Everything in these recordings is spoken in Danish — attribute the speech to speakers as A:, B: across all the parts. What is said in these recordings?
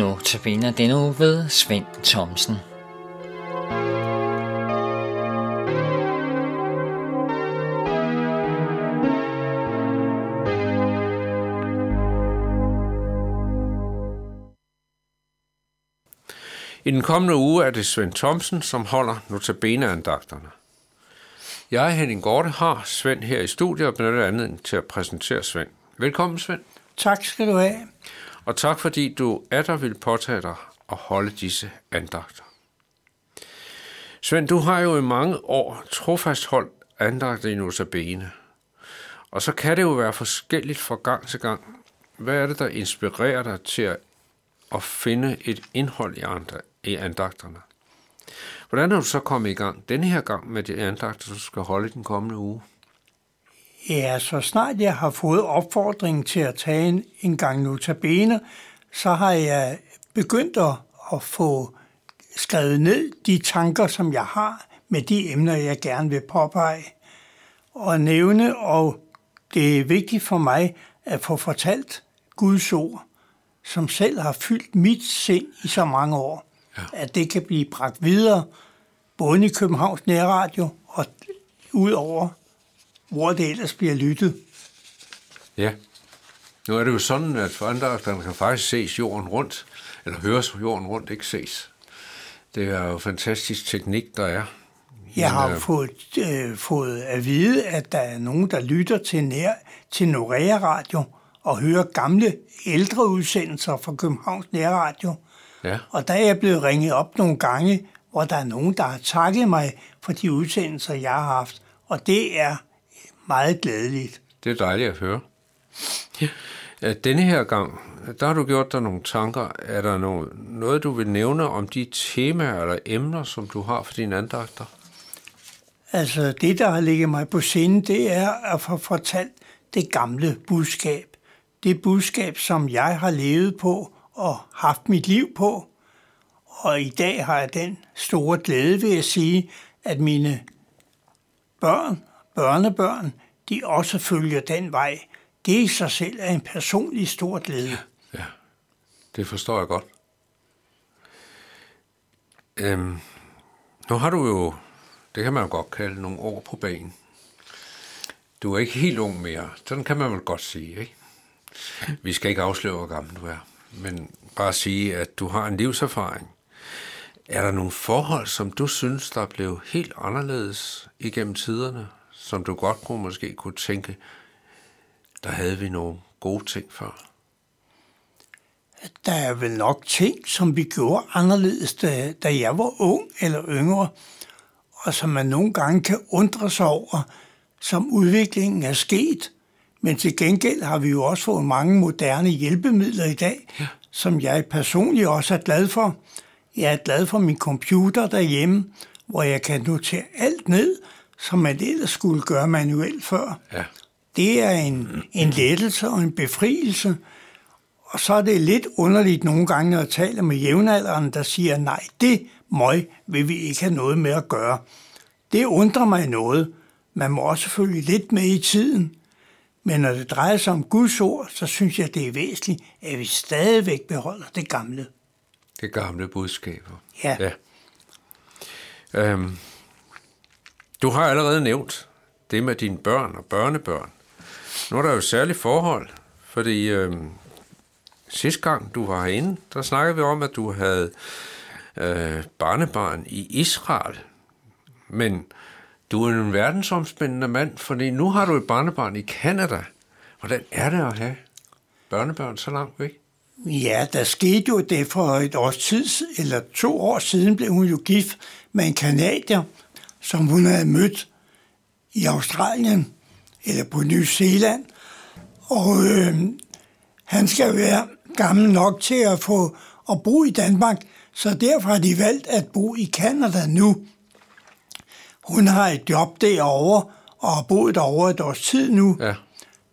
A: Nu tabiner den uge ved Svend Thomsen.
B: I den kommende uge er det Svend Thomsen, som holder notabene-andagterne. Jeg, Henning Gorte, har Svend her i studiet og benytter andet til at præsentere Svend. Velkommen, Svend.
C: Tak skal du have.
B: Og tak fordi du er der vil påtage dig at holde disse andagter. Svend, du har jo i mange år trofast holdt andagter i Notabene. Og så kan det jo være forskelligt fra gang til gang. Hvad er det, der inspirerer dig til at, at finde et indhold i, andre, i andagterne? Hvordan er du så kommet i gang denne her gang med de andagter, du skal holde den kommende uge?
C: Ja, så snart jeg har fået opfordringen til at tage en, en gang notabene, så har jeg begyndt at, at få skrevet ned de tanker, som jeg har med de emner, jeg gerne vil påpege og nævne, og det er vigtigt for mig at få fortalt Guds ord, som selv har fyldt mit sind i så mange år, ja. at det kan blive bragt videre, både i Københavns Nærradio og ud over hvor det ellers bliver lyttet.
B: Ja. Nu er det jo sådan, at forandagterne kan faktisk ses jorden rundt, eller høres jorden rundt, ikke ses. Det er jo fantastisk teknik, der er.
C: Jeg har Men, øh... fået, øh, fået at vide, at der er nogen, der lytter til, nær, til Norea Radio og hører gamle, ældre udsendelser fra Københavns Nærradio. Ja. Og der er jeg blevet ringet op nogle gange, hvor der er nogen, der har takket mig for de udsendelser, jeg har haft. Og det er meget glædeligt.
B: Det er dejligt at høre. Ja. Denne her gang, der har du gjort dig nogle tanker. Er der noget, noget, du vil nævne om de temaer eller emner, som du har for dine andagter?
C: Altså, det, der har ligget mig på sinde, det er at få fortalt det gamle budskab. Det budskab, som jeg har levet på og haft mit liv på. Og i dag har jeg den store glæde ved at sige, at mine børn børnebørn, de også følger den vej. Det i sig selv er en personlig stor glæde.
B: Ja, det forstår jeg godt. Øhm, nu har du jo, det kan man jo godt kalde nogle år på banen. Du er ikke helt ung mere, sådan kan man vel godt sige, ikke? Vi skal ikke afsløre, hvor gammel du er, men bare sige, at du har en livserfaring. Er der nogle forhold, som du synes, der blev helt anderledes igennem tiderne, som du godt kunne måske kunne tænke, der havde vi nogle gode ting før?
C: Der er vel nok ting, som vi gjorde anderledes, da, da jeg var ung eller yngre, og som man nogle gange kan undre sig over, som udviklingen er sket. Men til gengæld har vi jo også fået mange moderne hjælpemidler i dag, ja. som jeg personligt også er glad for. Jeg er glad for min computer derhjemme, hvor jeg kan notere alt ned, som man ellers skulle gøre manuelt før. Ja. Det er en, en lettelse og en befrielse. Og så er det lidt underligt nogle gange, når jeg taler med jævnaldrende, der siger, nej, det møg vil vi ikke have noget med at gøre. Det undrer mig noget. Man må også følge lidt med i tiden. Men når det drejer sig om Guds ord, så synes jeg, det er væsentligt, at vi stadigvæk beholder det gamle.
B: Det gamle budskaber.
C: Ja. ja.
B: Øhm, du har allerede nævnt det med dine børn og børnebørn. Nu er der jo særlige forhold, fordi øh, sidste gang du var herinde, der snakkede vi om, at du havde øh, barnebarn i Israel. Men du er en verdensomspændende mand, fordi nu har du et barnebarn i Kanada. Hvordan er det at have børnebørn så langt væk?
C: Ja, der skete jo det for et års tid, eller to år siden blev hun jo gift med en kanadier, som hun havde mødt i Australien eller på New Zealand. Og øh, han skal være gammel nok til at få at bo i Danmark, så derfor har de valgt at bo i Kanada nu. Hun har et job derovre og har boet derovre et års tid nu. Ja.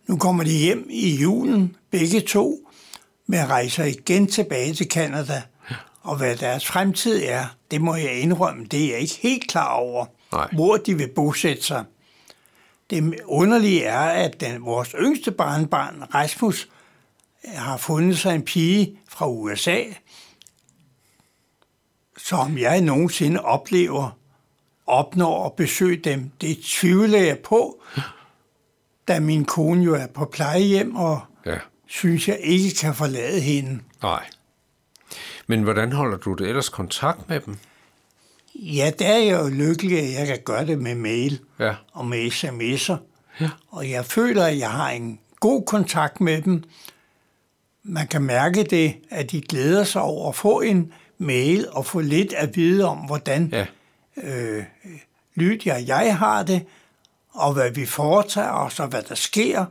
C: Nu kommer de hjem i julen, begge to, men rejser igen tilbage til Kanada. Ja. Og hvad deres fremtid er, det må jeg indrømme, det er jeg ikke helt klar over. Nej. hvor de vil bosætte sig. Det underlige er, at den, vores yngste barnbarn, Rasmus, har fundet sig en pige fra USA. Så om jeg nogensinde oplever, opnår at besøge dem, det tvivler jeg på, da min kone jo er på plejehjem, og
B: Ja.
C: synes jeg ikke kan forlade hende.
B: Nej. Men hvordan holder du det ellers kontakt med dem?
C: Ja, der er jeg jo lykkelig, at jeg kan gøre det med mail
B: Ja.
C: og med sms'er.
B: Ja.
C: Og jeg føler, at jeg har en god kontakt med dem. Man kan mærke det, at de glæder sig over at få en mail og få lidt at vide om, hvordan
B: Ja.
C: øh, Lydia og jeg har det, og hvad vi foretager os, og hvad der sker.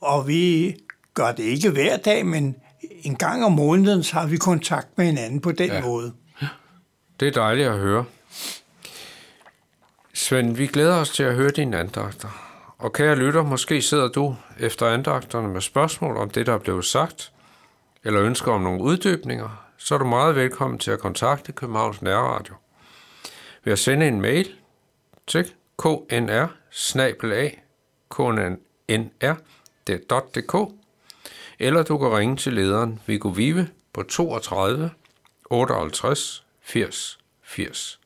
C: Og vi gør det ikke hver dag, men en gang om måneden, så har vi kontakt med hinanden på den
B: Ja.
C: måde.
B: Det er dejligt at høre. Svend, vi glæder os til at høre dine andagter. Og kære lytter, måske sidder du efter andagterne med spørgsmål om det, der er blevet sagt, eller ønsker om nogle uddybninger, så er du meget velkommen til at kontakte Københavns Nærradio ved at sende en mail til knr knr eller du kan ringe til lederen Viggo Vive på 32 58 fierce, fierce.